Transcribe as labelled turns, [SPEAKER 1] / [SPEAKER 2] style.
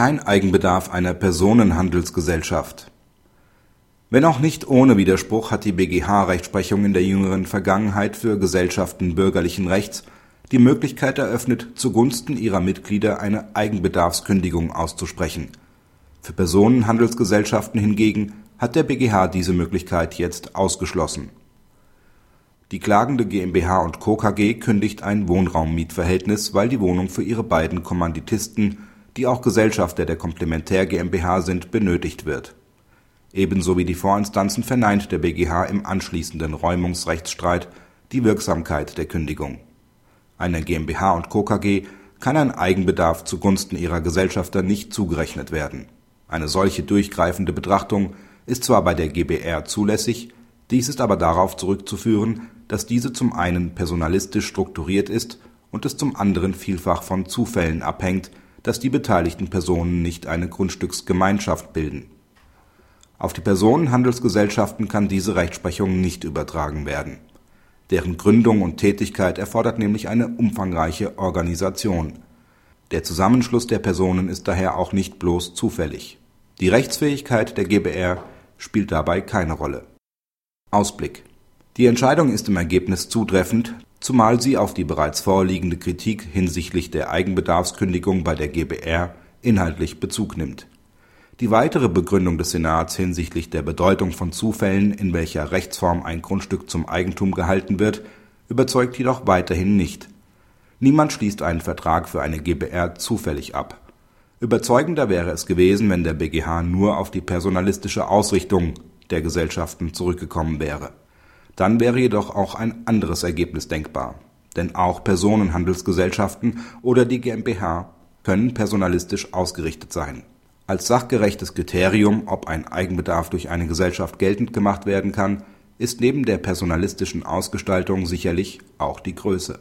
[SPEAKER 1] Kein Eigenbedarf einer Personenhandelsgesellschaft Wenn auch nicht ohne Widerspruch hat die BgH-Rechtsprechung in der jüngeren Vergangenheit für Gesellschaften bürgerlichen Rechts die Möglichkeit eröffnet, zugunsten ihrer Mitglieder eine Eigenbedarfskündigung auszusprechen. Für Personenhandelsgesellschaften hingegen hat der BgH diese Möglichkeit jetzt ausgeschlossen. Die klagende GmbH & Co. KG kündigt ein Wohnraummietverhältnis, weil die Wohnung für ihre beiden Kommanditisten, die auch Gesellschafter der Komplementär GmbH sind, benötigt wird. Ebenso wie die Vorinstanzen verneint der BgH im anschließenden Räumungsrechtsstreit die Wirksamkeit der Kündigung. Einer GmbH & Co. KG kann ein Eigenbedarf zugunsten ihrer Gesellschafter nicht zugerechnet werden. Eine solche durchgreifende Betrachtung ist zwar bei der GbR zulässig, dies ist aber darauf zurückzuführen, dass diese zum einen personalistisch strukturiert ist und es zum anderen vielfach von Zufällen abhängt, dass die beteiligten Personen nicht eine Grundstücksgemeinschaft bilden. Auf die Personenhandelsgesellschaften kann diese Rechtsprechung nicht übertragen werden. Deren Gründung und Tätigkeit erfordert nämlich eine umfangreiche Organisation. Der Zusammenschluss der Personen ist daher auch nicht bloß zufällig. Die Rechtsfähigkeit der GbR spielt dabei keine Rolle. Ausblick Die Entscheidung ist im Ergebnis zutreffend, zumal sie auf die bereits vorliegende Kritik hinsichtlich der Eigenbedarfskündigung bei der GbR inhaltlich Bezug nimmt. Die weitere Begründung des Senats hinsichtlich der Bedeutung von Zufällen, in welcher Rechtsform ein Grundstück zum Eigentum gehalten wird, überzeugt jedoch weiterhin nicht. Niemand schließt einen Vertrag für eine GbR zufällig ab. Überzeugender wäre es gewesen, wenn der BgH nur auf die personalistische Ausrichtung der Gesellschaften zurückgekommen wäre. Dann wäre jedoch auch ein anderes Ergebnis denkbar. Denn auch Personenhandelsgesellschaften oder die GmbH können personalistisch ausgerichtet sein. Als sachgerechtes Kriterium, ob ein Eigenbedarf durch eine Gesellschaft geltend gemacht werden kann, ist neben der personalistischen Ausgestaltung sicherlich auch die Größe